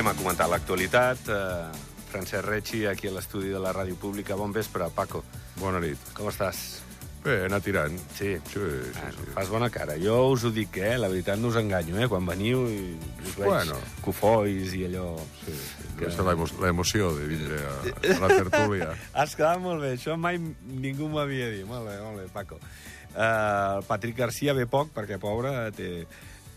Anem a comentar l'actualitat. Uh, Francesc Recci, aquí a l'estudi de la Ràdio Pública. Bon vespre, Paco. Bona nit. Com estàs? Bé, anar tirant. Sí? Sí, sí, Bueno, sí. fas bona cara. Jo us ho dic, eh? La veritat no us enganyo, eh? Quan veniu i us veig Bueno. cofois i allò... sí, sí. Deu ser l'emo- l'emoció de vindre a, a la tertúlia. Has quedat molt bé. Això mai ningú m'havia dit. Molt bé, molt bé, Paco. Uh, el Patrick Garcia ve poc, perquè, pobre, té,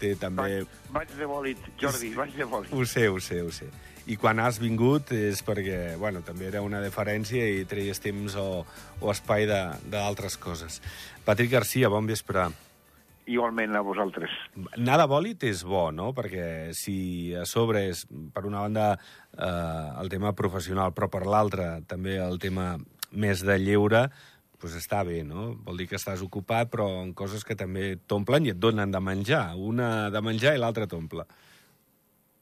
té també... Vaig, vaig de bòlit, Jordi, vaig de bòlit. Ho sé, ho sé, ho sé. I quan has vingut és perquè, bueno, també era una deferència i treies temps o, o espai de- d'altres coses. Patrick Garcia, bon vespre. Igualment a vosaltres. Anar de bòlit és bo, no? Perquè si a sobre és, per una banda, eh, el tema professional, però per l'altra també el tema més de lleure, doncs està bé, no? Vol dir que estàs ocupat, però en coses que també t'omplen i et donen de menjar. Una de menjar i l'altra t'omple.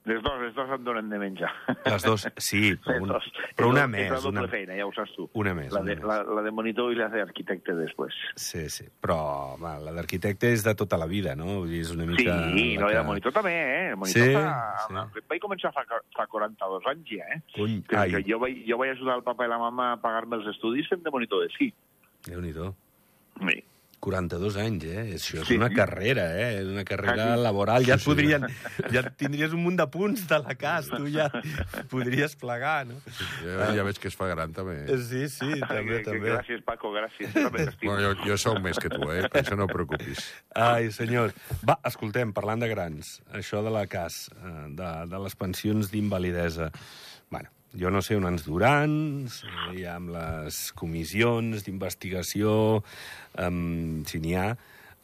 Les dos, les dos em donen de menjar. Les dos, sí, però, Les un, dos. però una és, més. És la doble Una, feina, ja ho saps tu. una més, La de, una més. la, la de monitor i la d'arquitecte després. Sí, sí. Però home, la d'arquitecte és de tota la vida, no? Vull dir, és una Sí, mica... no, i la de monitor també, eh? El monitor Sí, fa... sí. Vaig començar fa, fa 42 anys ja, eh? Cony, Que, ai, que jo, vaig, jo vaig ajudar el papa i la mama a pagar-me els estudis fent de monitor de sí. Déu-n'hi-do. Sí. 42 anys, eh? Això és Sí. una carrera, eh? És una carrera Quasi. laboral. Ja et podrien... Ja tindries un munt de punts de la CAS, tu ja podries plegar, no? Ja, ja veig que es fa gran, també. Sí, sí, també, Que- també. Gràcies, Paco, gràcies. Bueno, jo, jo sóc més que tu, eh? Per això no et preocupis. Ai, senyors. Va, escoltem, parlant de grans, això de la CAS, eh, de, de les pensions d'invalidesa. Bueno, jo no sé on ens duran, hi ha amb les comissions d'investigació, um, si n'hi ha,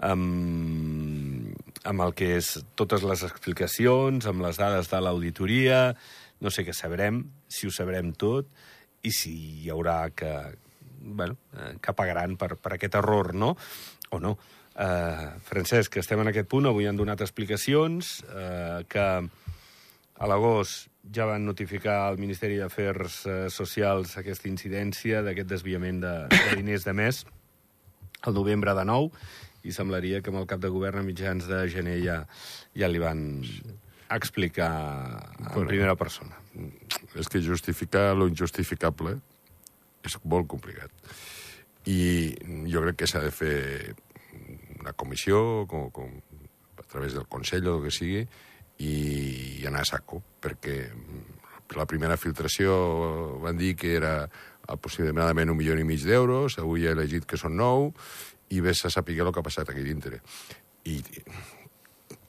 amb, amb el que és totes les explicacions, amb les dades de l'auditoria, no sé què sabrem, si ho sabrem tot, i si hi haurà que, bueno, eh, que pagaran per, per aquest error, no? O no. Uh, Francesc, estem en aquest punt, avui han donat explicacions uh, que a l'agost ja van notificar al Ministeri d'Afers eh, Socials aquesta incidència d'aquest desviament de, de diners de mes al novembre de nou i semblaria que amb el cap de govern a mitjans de gener ja, ja li van explicar en primera persona. És que justificar lo injustificable és molt complicat. I jo crec que s'ha de fer una comissió, com, com, a través del Consell o el que sigui, i, anar a saco, perquè mm, la primera filtració van dir que era aproximadament un milió i mig d'euros, avui he elegit que són nou, i vés a saber el que ha passat aquí dintre. I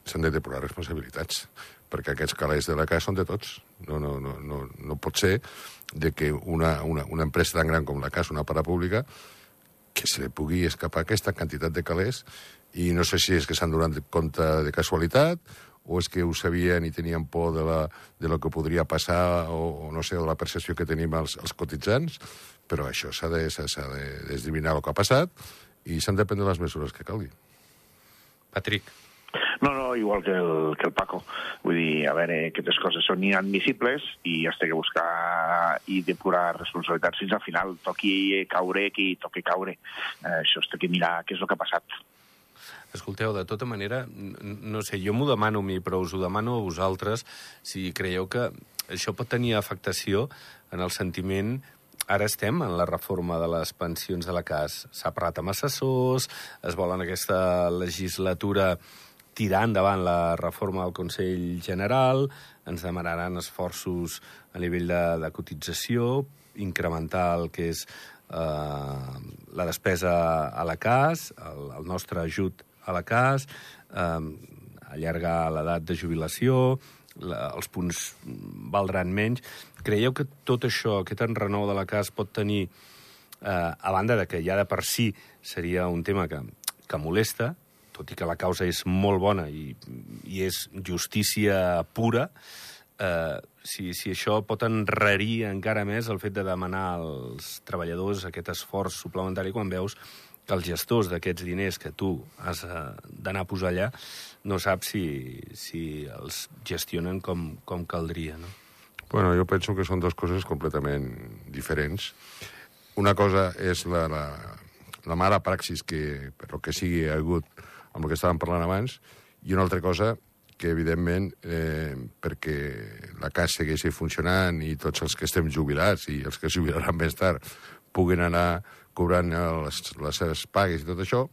s'han de depurar responsabilitats, perquè aquests calés de la casa són de tots. No, no, no, no, no pot ser de que una, una, una empresa tan gran com la casa, una parapública, que se li pugui escapar aquesta quantitat de calés i no sé si és que s'han donat compte de casualitat o és que ho sabien i tenien por de, la, de lo que podria passar o, o no sé, o de la percepció que tenim els, els cotitzants, però això s'ha de, de el que ha passat i s'han de prendre les mesures que calgui. Patrick. No, no, igual que el, que el Paco. Vull dir, a veure, aquestes coses són inadmissibles i has de buscar i depurar responsabilitats fins al final. Toqui caure qui toqui caure. Eh, això es té que mirar què és el que ha passat. Escolteu, de tota manera, no sé, jo m'ho demano a mi, però us ho demano a vosaltres, si creieu que això pot tenir afectació en el sentiment Ara estem en la reforma de les pensions de la CAS. S'ha parlat amb assessors, es vol en aquesta legislatura tirar endavant la reforma del Consell General, ens demanaran esforços a nivell de, de cotització, incrementar el que és eh, la despesa a la CAS, el, el nostre ajut a la CAS, eh, allargar l'edat de jubilació, la, els punts valdran menys. Creieu que tot això, aquest enrenou de la CAS pot tenir, eh, a banda de que ja de per si seria un tema que, que molesta, tot i que la causa és molt bona i, i és justícia pura, eh, si, si això pot enrarir encara més el fet de demanar als treballadors aquest esforç suplementari quan veus que els gestors d'aquests diners que tu has eh, d'anar a posar allà no saps si, si els gestionen com, com caldria, no? Bueno, jo penso que són dues coses completament diferents. Una cosa és la, la, la mala praxis que, per que sigui, ha hagut amb el que estàvem parlant abans, i una altra cosa que, evidentment, eh, perquè la casa segueixi funcionant i tots els que estem jubilats i els que jubilaran més tard puguin anar cobrant les, les seves pagues i tot això,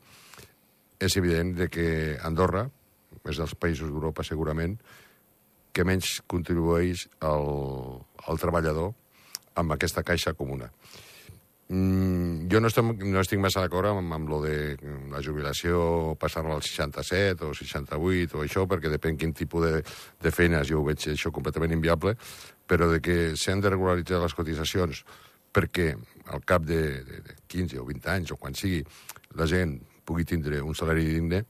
és evident de que Andorra, és dels països d'Europa segurament, que menys contribueix al, al treballador amb aquesta caixa comuna. Mm, jo no, estem, no estic massa d'acord amb, amb lo de la jubilació passar-la als 67 o 68 o això, perquè depèn quin tipus de, de feines, jo ho veig això completament inviable, però de que s'han de regularitzar les cotitzacions perquè al cap de, de, de 15 o 20 anys o quan sigui la gent pugui tindre un salari digne,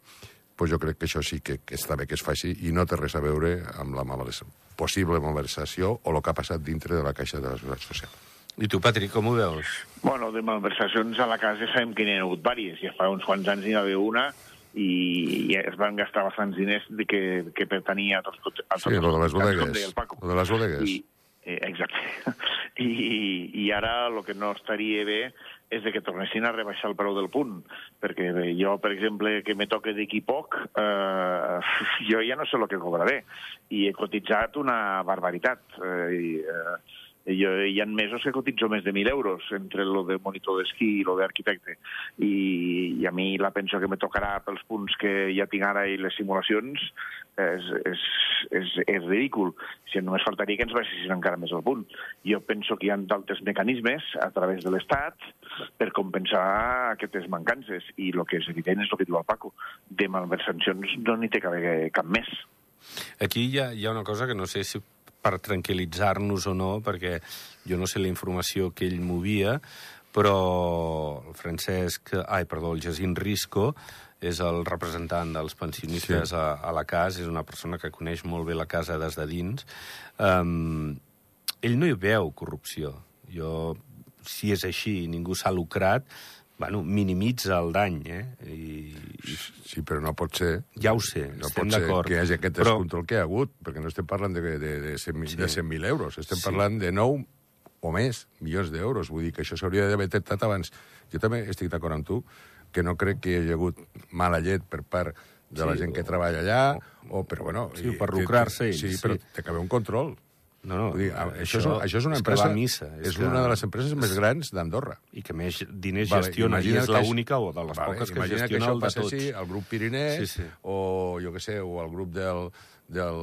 pues jo crec que això sí que, que està bé que es faci i no té res a veure amb la malversació, possible malversació o el que ha passat dintre de la Caixa de la Seguretat Social. I tu, Patrick, com ho veus? Bueno, de malversacions a la casa sabem que n'hi ha hagut vàries. Ja fa uns quants anys n'hi va haver una i, i es van gastar bastants diners de que, que pertanyia a tots, a tots sí, lo de les bodegues. com deia el Paco. Lo de les bodegues. I, eh, exacte. I, I ara el que no estaria bé és de que tornessin a rebaixar el preu del punt, perquè bé, jo, per exemple, que me toque d'aquí poc, eh, jo ja no sé el que cobraré, i he cotitzat una barbaritat. Eh, i, eh, jo, hi ha mesos que cotitzo més de 1.000 euros entre lo de monitor d'esquí i lo d'arquitecte. I, I a mi la pensió que me tocarà pels punts que ja tinc ara i les simulacions és, és, és, és ridícul. Si només faltaria que ens baixessin encara més el punt. Jo penso que hi ha d'altres mecanismes a través de l'Estat per compensar aquestes mancances. I el que és evident és el que diu el Paco. De malversacions no n'hi té cap, cap més. Aquí hi ha, hi ha una cosa que no sé si per tranquil·litzar-nos o no, perquè jo no sé la informació que ell movia, però el Francesc, ai, perdó, el Jacint Risco, és el representant dels pensionistes sí. a, a la casa, és una persona que coneix molt bé la casa des de dins. Um, ell no hi veu corrupció. Jo, si és així i ningú s'ha lucrat, bueno, minimitza el dany, eh? I, i... Sí, però no pot ser... Ja ho sé, no estem d'acord. que hi hagi aquest descontrol però... que hi ha hagut, perquè no estem parlant de, de, de 100.000 sí. de 100 euros, estem sí. parlant de 9 o més milions d'euros. Vull dir que això s'hauria d'haver detectat abans. Jo també estic d'acord amb tu, que no crec que hi hagi hagut mala llet per part de sí, la gent que treballa allà, o, o però bueno... Sí, per lucrar-se Sí, sí, però té que haver un control. No, no, dir, això, això, és, això és una empresa... És, missa, és, és que... una de les empreses més grans d'Andorra. I que més diners vale, gestiona, i és l'única o de les vale, poques que gestiona que això el de tots. al grup Pirinès, sí, sí. o jo què sé, o al grup del, del,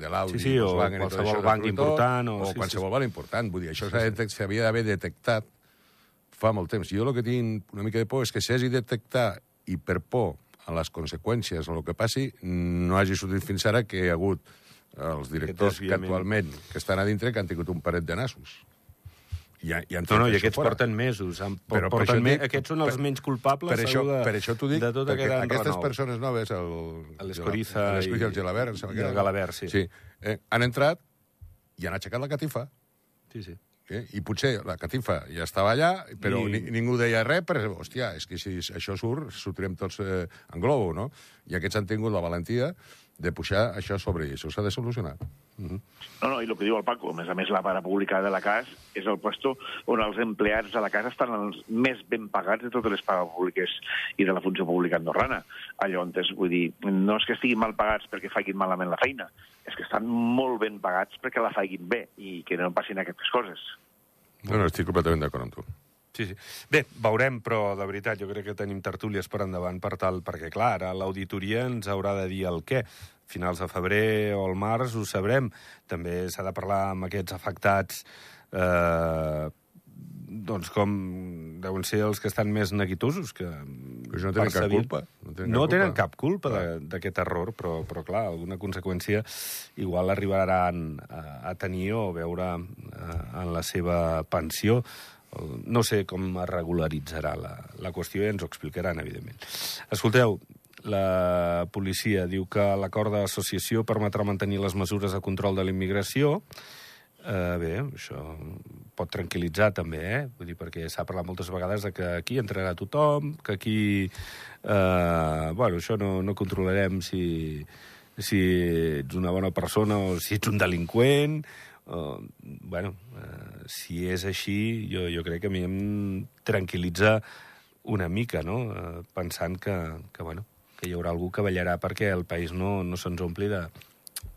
de l'Audi, sí, sí, o qualsevol banc important, o, o sí, sí, qualsevol sí. banc important. Vull dir, això s'havia d'haver detectat fa molt temps. Jo el que tinc una mica de por és que s'hagi detectat i per por a les conseqüències o el que passi, no hagi sortit fins ara que hi ha hagut els directors que actualment que estan a dintre que han tingut un paret de nassos. I, i, no, no, i aquests fora. porten mesos. Han, Però porten me... dic, aquests són els per, menys culpables per això, de, per això t'ho dic, de tota perquè aquestes renou. persones noves, el, l'Escoriza i, i el Gelabert, i, el Galabert, sí. sí eh, han entrat i han aixecat la catifa. Sí, sí. Eh? I potser la catifa ja estava allà, però I... ni, ningú deia res, però, hòstia, és que si això surt, sortirem tots eh, en globo, no? I aquests han tingut la valentia de pujar això sobre i això s'ha de solucionar. -huh. No, no, i el que diu el Paco, a més a més la para pública de la CAS és el puesto on els empleats de la casa estan els més ben pagats de totes les pagues públiques i de la funció pública andorrana. Allò on és, vull dir, no és que estiguin mal pagats perquè facin malament la feina, és que estan molt ben pagats perquè la facin bé i que no passin aquestes coses. No, no, estic completament d'acord amb tu. Sí, sí. Bé, veurem, però de veritat jo crec que tenim tertúlies per endavant per tal, perquè clar, ara l'auditoria ens haurà de dir el què. Finals de febrer o el març ho sabrem. També s'ha de parlar amb aquests afectats eh, doncs com deuen ser els que estan més neguitosos. Que, però no tenen cap culpa. No tenen, no cap, tenen culpa. cap culpa d'aquest error, però, però clar, alguna conseqüència igual arribaran a, a tenir o veure eh, en la seva pensió no sé com es regularitzarà la, la qüestió i ens ho explicaran, evidentment. Escolteu, la policia diu que l'acord d'associació permetrà mantenir les mesures de control de la immigració. Eh, bé, això pot tranquil·litzar també, eh? Vull dir, perquè s'ha parlat moltes vegades de que aquí entrarà tothom, que aquí... Eh, bueno, això no, no controlarem si, si ets una bona persona o si ets un delinqüent, Uh, bueno, uh, si és així, jo, jo crec que a mi em tranquil·litza una mica, no?, uh, pensant que, que, bueno, que hi haurà algú que ballarà perquè el país no, no se'ns ompli de,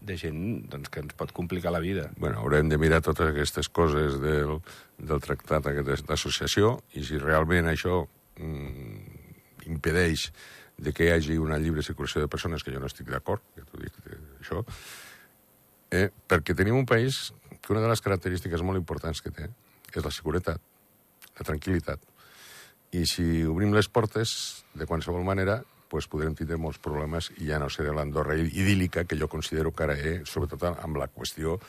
de gent doncs, que ens pot complicar la vida. Bueno, haurem de mirar totes aquestes coses del, del tractat d'associació i si realment això mm, impedeix de que hi hagi una lliure circulació de persones, que jo no estic d'acord, que t'ho dic, això, eh, perquè tenim un país que una de les característiques molt importants que té és la seguretat, la tranquil·litat. I si obrim les portes, de qualsevol manera, pues podrem tindre molts problemes i ja no serà l'Andorra idíl·lica que jo considero que ara és, sobretot amb la qüestió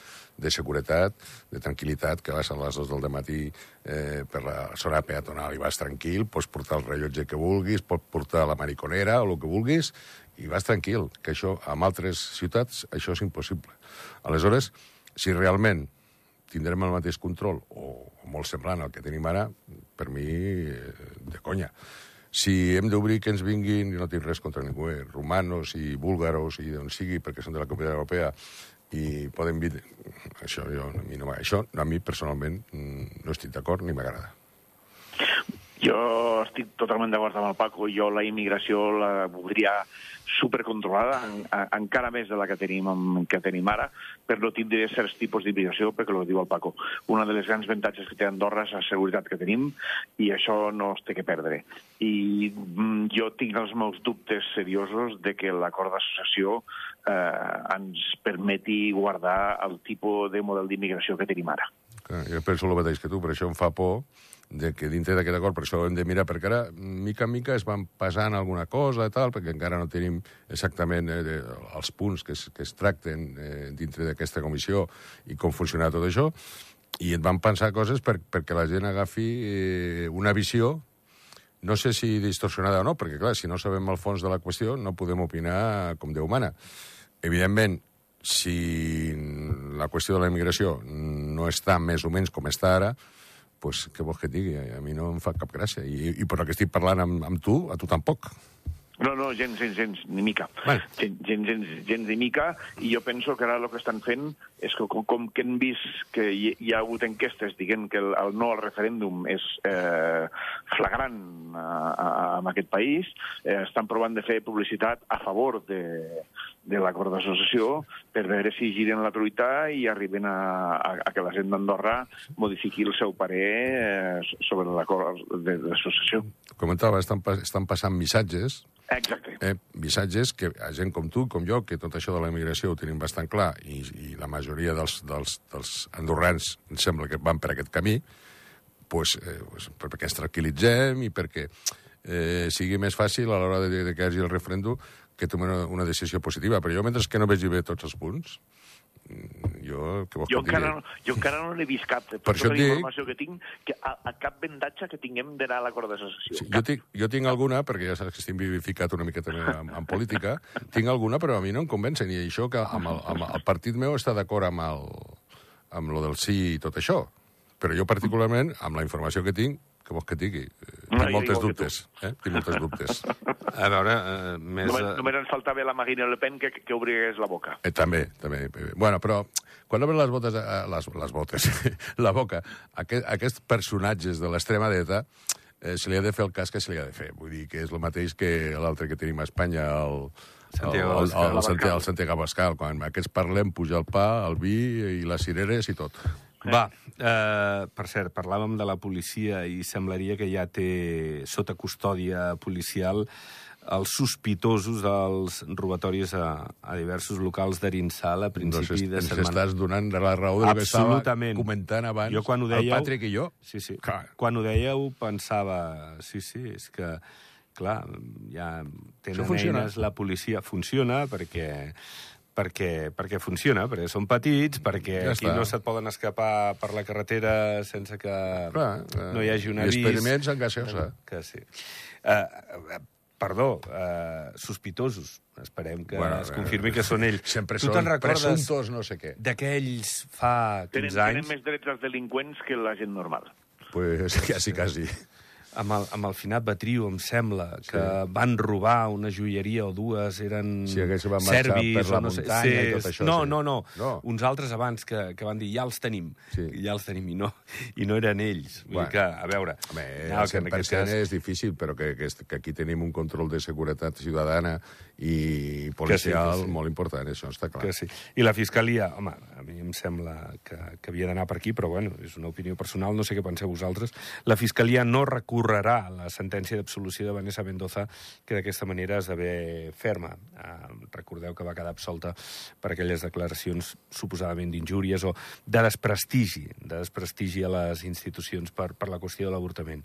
de seguretat, de tranquil·litat, que vas a les 2 del matí eh, per la zona peatonal i vas tranquil, pots portar el rellotge que vulguis, pots portar la mariconera o el que vulguis, i vas tranquil, que això, en altres ciutats, això és impossible. Aleshores, si realment tindrem el mateix control, o, molt semblant al que tenim ara, per mi, eh, de conya. Si hem d'obrir que ens vinguin, i no tinc res contra ningú, eh, romanos i búlgaros i d'on sigui, perquè són de la Comunitat Europea, i poden vir... Això, jo, a mi, no, això a mi personalment mm, no estic d'acord ni m'agrada. Jo estic totalment d'acord amb el Paco. Jo la immigració la voldria supercontrolada, en, en, encara més de la que tenim, que tenim ara, per no tindre certs tipus d'immigració, perquè el diu el Paco. Una de les grans avantatges que té Andorra és la seguretat que tenim, i això no es té que perdre. I mm, jo tinc els meus dubtes seriosos de que l'acord d'associació eh, ens permeti guardar el tipus de model d'immigració que tenim ara. Jo penso el mateix que tu, per això em fa por de que dintre d'aquest acord, per això ho hem de mirar, perquè ara, mica en mica, es van passant alguna cosa i tal, perquè encara no tenim exactament eh, els punts que es, que es tracten eh, dintre d'aquesta comissió i com funciona tot això, i et van pensar coses per, perquè la gent agafi eh, una visió no sé si distorsionada o no, perquè, clar, si no sabem el fons de la qüestió, no podem opinar com Déu mana. Evidentment, si la qüestió de la immigració no està més o menys com està ara, pues, què vols que et digui? A mi no em fa cap gràcia. I, i per el que estic parlant amb, amb tu, a tu tampoc. No, no, gens, gens, gens, ni mica. Bueno. Gens, gens, gens, gens ni mica, i jo penso que ara el que estan fent és que com, que hem vist que hi, hi ha hagut enquestes dient que el, el no al referèndum és eh, flagrant a, a, en aquest país, eh, estan provant de fer publicitat a favor de, de l'acord d'associació per veure si giren la truita i arriben a, a, a que la gent d'Andorra modifiqui el seu parer eh, sobre l'acord d'associació. Comentava, estan, estan passant missatges Exacte. eh, missatges que a gent com tu, com jo, que tot això de la immigració ho tenim bastant clar i, i la majoria dels, dels, dels andorrans em sembla que van per aquest camí, pues, eh, pues, perquè ens tranquil·litzem i perquè eh, sigui més fàcil a l'hora de, de que hi hagi el referèndum que tomem una, una decisió positiva. Però jo, mentre que no vegi bé tots els punts, jo, què vols Jo que encara, no, jo encara no n'he vist cap. Per, Per això tota la dic- informació que tinc, que a, a cap vendatge que tinguem d'anar a l'acord d'associació. Sí, jo, tinc, jo tinc alguna, perquè ja saps que estic vivificat una mica també en, en política, tinc alguna, però a mi no em convencen. I això que amb el, amb el partit meu està d'acord amb, el, amb lo del sí i tot això. Però jo particularment, amb la informació que tinc, que vols que et digui? Eh, No, Tinc moltes dubtes. Eh? Tinc moltes dubtes. A veure, eh, més... Només, eh, només ens faltava la Marine Le Pen que, que obrigués la boca. Eh, també, també. Bueno, però quan obren les botes, eh, les, les botes, la boca, aquest, aquests personatges de l'extrema dreta, eh, se li ha de fer el cas que se li ha de fer. Vull dir que és el mateix que l'altre que tenim a Espanya, el, Santiago el, el, el, el Santiago Abascal. Quan aquests parlem, puja el pa, el vi i les cireres i tot. Va, eh, per cert, parlàvem de la policia i semblaria que ja té sota custòdia policial els sospitosos dels robatoris a, a diversos locals d'Arinsal a principi Doncs de setmana. estàs donant la raó del que estava comentant abans Jo quan ho el dèieu- Patrick i jo. Sí, sí. Clar. Quan ho dèieu pensava... Sí, sí, és que, clar, ja tenen eines, la policia funciona perquè perquè, perquè funciona, perquè són petits, perquè Ja aquí està. no se't poden escapar per la carretera sense que Clar, eh, no hi hagi un i avís. experiments en gaseosa. Que sí. Uh, perdó, uh, sospitosos. Esperem que Bueno, es eh, confirmi que són ells. Sempre tu són presumptos no sé què. d'aquells fa 15 Tenen, tenen anys? més drets els delinqüents que la gent normal. Pues quasi, quasi. Amb el, amb el finat Batriu, em sembla, que van robar una joieria o dues, eren Sí, van serbis... per la no sé, muntanya i tot això, No, sí. no, no, No. Uns altres abans que, que van dir ja els tenim, Sí. ja els tenim, i no, i no eren ells. Vull Bueno. dir que, a veure... Home, no, el 100% és difícil, però que, que, que aquí tenim un control de seguretat ciutadana i policial que sí. molt important, això està clar. Que sí. I la Fiscalia, home, a mi em sembla que, que havia d'anar per aquí, però bueno, és una opinió personal, no sé què penseu vosaltres. La Fiscalia no recorrerà la sentència d'absolució de Vanessa Mendoza, que d'aquesta manera esdevé ferma. Eh, recordeu que va quedar absolta per aquelles declaracions suposadament d'injúries o de desprestigi, de desprestigi a les institucions per, per la qüestió de l'avortament.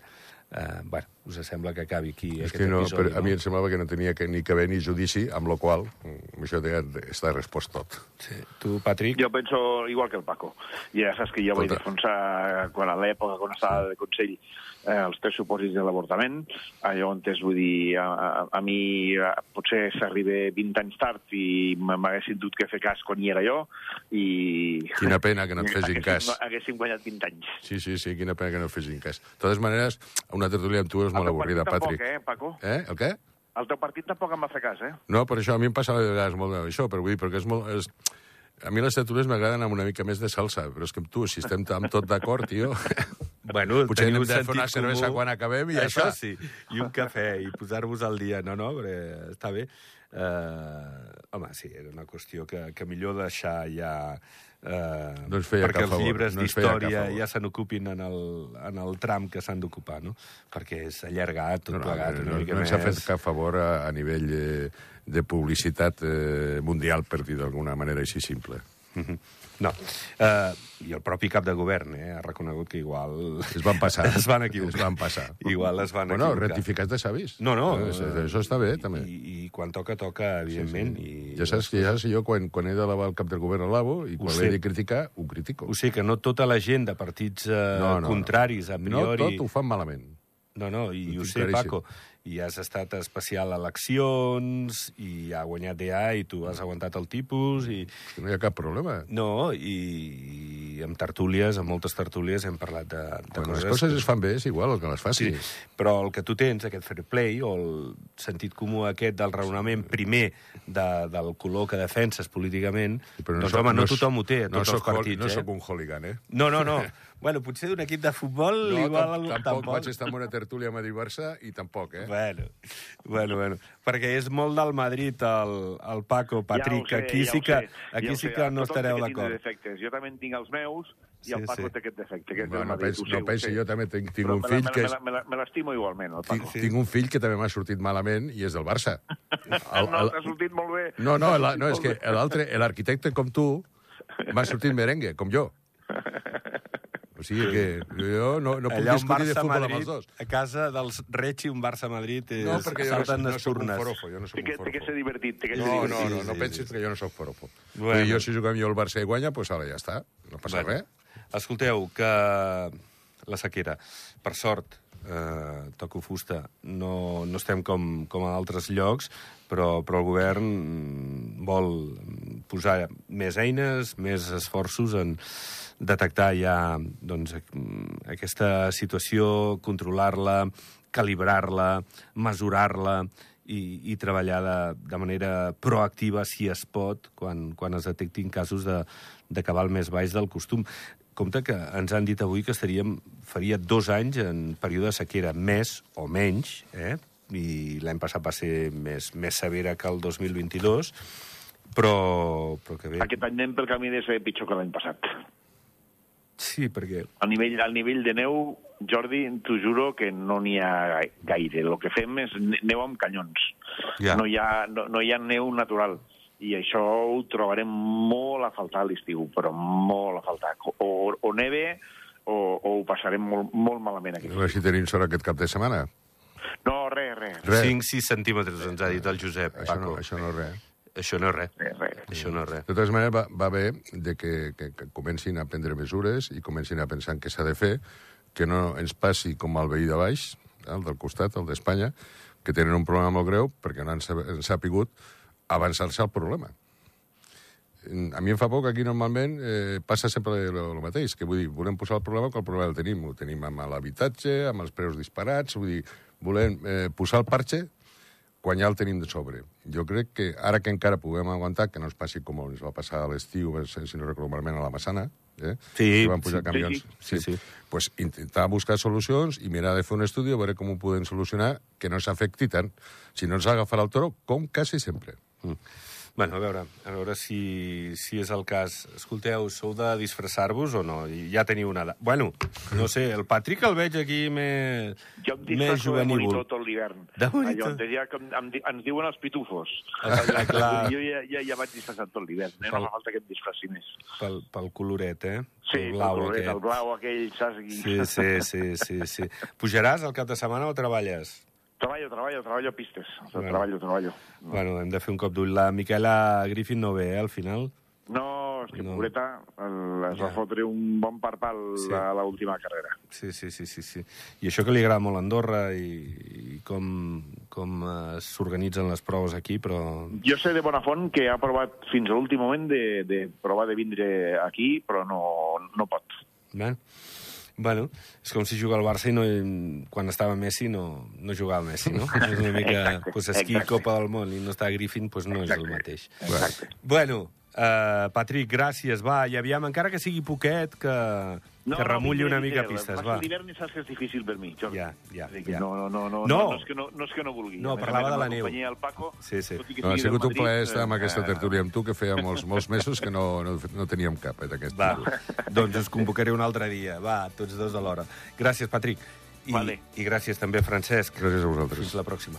Eh, bueno, us sembla que acabi aquí És aquest que no, episodi, per, a mi em semblava que no tenia que, ni que haver ni judici, amb la qual mm, això ja està respost tot. Sí. Tu, Patrick? Jo penso igual que el Paco. Ja saps que jo vaig Tota. defensar, quan a l'època, quan estava de Consell, eh, els tres supòsits de l'avortament. Allò on és, vull dir, a, a, a mi eh, potser s'arriba 20 anys tard i m'haguessin dut que fer cas quan hi era jo i... Quina pena que no et fessin haguéssim- cas. Haguéssim guanyat 20 anys. Sí, sí, sí, quina pena que no et fessin cas. De totes maneres, una tertúlia amb tu és molt El avorrida, Patrick. Tampoc, eh, Paco? Eh? El què? El teu partit tampoc em va fer cas, eh? No, per això a mi em passava de vegades molt això, però vull dir, perquè és molt... És... A mi les tertúlies m'agraden amb una mica més de salsa, però és que amb tu, si estem amb tot d'acord, tio... Bueno, Potser teniu hem de fer una cervesa comú. quan acabem i ja Això està. sí, i un cafè, i posar-vos al dia. No, no, perquè està bé. Uh, home, sí, era una qüestió que, que millor deixar ja... Uh, No ens feia perquè els favor, llibres no d'història ja se n'ocupin en, el, en el tram que s'han d'ocupar, no? Perquè és allargat, tot No, no, plegat, no, una no, mica no més... ens ha fet cap favor a, a nivell eh, de publicitat eh, mundial, per dir d'alguna manera així simple. Mhm. No. Uh, I el propi cap de govern eh, ha reconegut que igual... Es van passar. es van equivocar. Es van passar. Igual es van Bueno, equivocar. rectificats de savis. No, no. Eh, Això, això està bé, també. I, i quan toca, toca, evidentment. Sí, sí. I, Ja saps que ja saps, jo quan, quan he de lavar el cap del govern al lavabo i quan sé. l'he de criticar, ho critico. Ho sé, que no tota la gent de partits eh, No, no, no. contraris, a No priori... tot ho fan malament. No, no, i Ho ho sé, claríssim. Paco. I has estat especial a eleccions, i ha guanyat DA, i tu has aguantat el tipus, i... No hi ha cap problema. No, i, i amb tertúlies, amb moltes tertúlies, hem parlat de, de Quan coses... les coses es fan bé, és igual el que les faci. Sí, però el que tu tens, aquest fair play, o el sentit comú aquest del raonament primer de, del color que defenses políticament, Però doncs, soc- home, no, s- tothom ho té, a no tots els partits, No eh? sóc un hooligan, eh? No, no, no. bueno, potser d'un equip de futbol, No, igual... tampoc, tampoc, tampoc vaig estar en una tertúlia Madrid-Barça i tampoc, eh? Bueno, bueno, bueno. Perquè és molt del Madrid, el, el Paco, Patrick. ja sé, aquí ja sí que, aquí ja sí que no estareu d'acord. Jo també en tinc els meus i Sí, el Paco sí. té aquest defecte, que és Bueno, del no Madrid. sé, no pensi, jo també tinc, tinc Però un me la- fill que és... me l'estimo igualment, el Paco. Tinc un fill que també m'ha sortit malament i és del Barça. El- no, el- t'ha sortit molt bé. No, no, la, no és que l'altre, l'arquitecte com tu, m'ha sortit merengue, com jo. O sigui que jo no, no puc Allà discutir de futbol amb els dos. a casa dels Rechi, un Barça-Madrid, és... No, perquè jo no, salten no les sóc un forofo, jo no Té que, un té que ser forofo. divertit. Té que ser No, divertit. no, no, no sí, pensis que jo no sóc forofo. Bueno. Bueno. Jo, si juguem jo el Barça i guanya, doncs pues ara ja està. No passa Bueno. res. Escolteu, que la sequera, per sort, eh, toco fusta, no, no estem com, com a altres llocs, però, però el govern mm, vol posar més eines, més esforços en detectar ja doncs, aquesta situació, controlar-la, calibrar-la, mesurar-la i, i treballar de, de manera proactiva, si es pot, quan, quan es detectin casos de, de cabal més baix del costum. Compte que ens han dit avui que estaríem, faria dos anys en període de sequera, més o menys, eh? i l'any passat va ser més, més severa que el 2022, però, però que bé... Aquest any anem pel camí de ser pitjor que l'any passat. Sí, perquè... Al nivell, al nivell de neu, Jordi, t'ho juro que no n'hi ha gai- gaire. El que fem és ne- neu amb canyons. Ja. No, hi ha, no, no hi ha neu natural. I això ho trobarem molt a faltar a l'estiu, però molt a faltar. O, o neve o, o ho passarem molt, molt malament aquí. veure si tenim sort aquest cap de setmana. No, res, res. Res. 5-6 centímetres, ens ha dit el Josep, Això no, això no és res. Això no és res. res, res. Això no és res. De totes maneres, va, va bé de que, que, que comencin a prendre mesures i comencin a pensar en què s'ha de fer, que no ens passi com al veí de baix, el del costat, el d'Espanya, que tenen un problema molt greu perquè no han, sapigut avançar-se al problema. a mi em fa por que aquí normalment eh, passa sempre el mateix, que vull dir, volem posar el problema que el problema el tenim. Ho tenim amb l'habitatge, amb els preus disparats, vull dir, volem eh, posar el parxe quan ja el tenim de sobre. Jo crec que ara que encara puguem aguantar, que no es passi com ens va passar a l'estiu, si no recordo malament, a la Massana, eh? Sí, que van pujar sí, camions. sí, sí. Pues intentar buscar solucions i mirar de fer un estudi a veure com ho podem solucionar que no s'afecti tant. Si no ens agafarà el toro, com quasi sempre. Mm. Bueno, a veure, a veure si, si és el cas. Escolteu, sou de disfressar-vos o no? I Ja teniu una edat. Bueno, no sé, el Patrick el veig aquí més, Jo em més disfresso de juvenívol. monitor tot l'hivern. De monitor. Allò, on ja, que em, em, di- ens diuen els pitufos. Ah, clar. Jo ja, ja, ja vaig disfressat tot l'hivern. Eh? No fa falta que em disfressi més. Pel, pel coloret, eh? Sí, el blau el, coloret, aquest. el blau aquell, saps? Sí, sí, sí, sí, sí. Pujaràs el cap de setmana o treballes? Treballo, treballo, treballo pistes. O Bueno. sigui, Treballo, treballo. Bueno, hem de fer un cop d'ull. La Miquela Griffin no ve, eh, al final? No, és que No. no. pobreta el, es va Ja. fotre un bon parpal Sí. sí. a l'última carrera. Sí, sí, sí, sí, sí. I això que li agrada molt a Andorra i, i com, com eh, s'organitzen les proves aquí, però... Jo sé de bona font que ha provat fins a l'últim moment de, de provar de vindre aquí, però no, no pot. Bé. Bueno, és com si juga al Barça i no, quan estava Messi no, no jugava Messi, no? És una mica... Exacte, pues aquí exacte. Copa del Món i no està Griffin, pues no és el Exacte. mateix. Exacte. Bueno, uh, Patrick, gràcies, va, i aviam, encara que sigui poquet, que, que remulli vindré, una mica pistes, va. L'hivern saps que és difícil per mi, Jordi. Ja, ja, a ja. No, no, no, no, No. no, és que no, no és que no vulgui. No, A més a parlava de la neu. Paco, Sí, sí. No, ha sigut un plaer estar amb eh, aquesta tertúlia amb tu, que feia molts, molts mesos que no, no, no teníem cap eh, d'aquest Va, doncs us convocaré un altre dia. Va, tots dos alhora. Gràcies, Patrick. I, Vale. I gràcies també, Francesc. Gràcies a vosaltres. Fins la pròxima.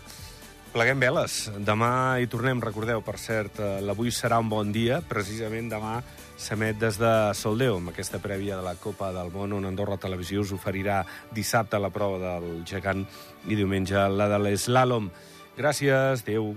Pleguem veles. Demà hi tornem, recordeu, per cert, eh, l'avui serà un bon dia. Precisament demà s'emet des de Soldeu, amb aquesta prèvia de la Copa del Món, on Andorra Televisió us oferirà dissabte la prova del gegant i diumenge la de l'eslàlom. Gràcies, adeu.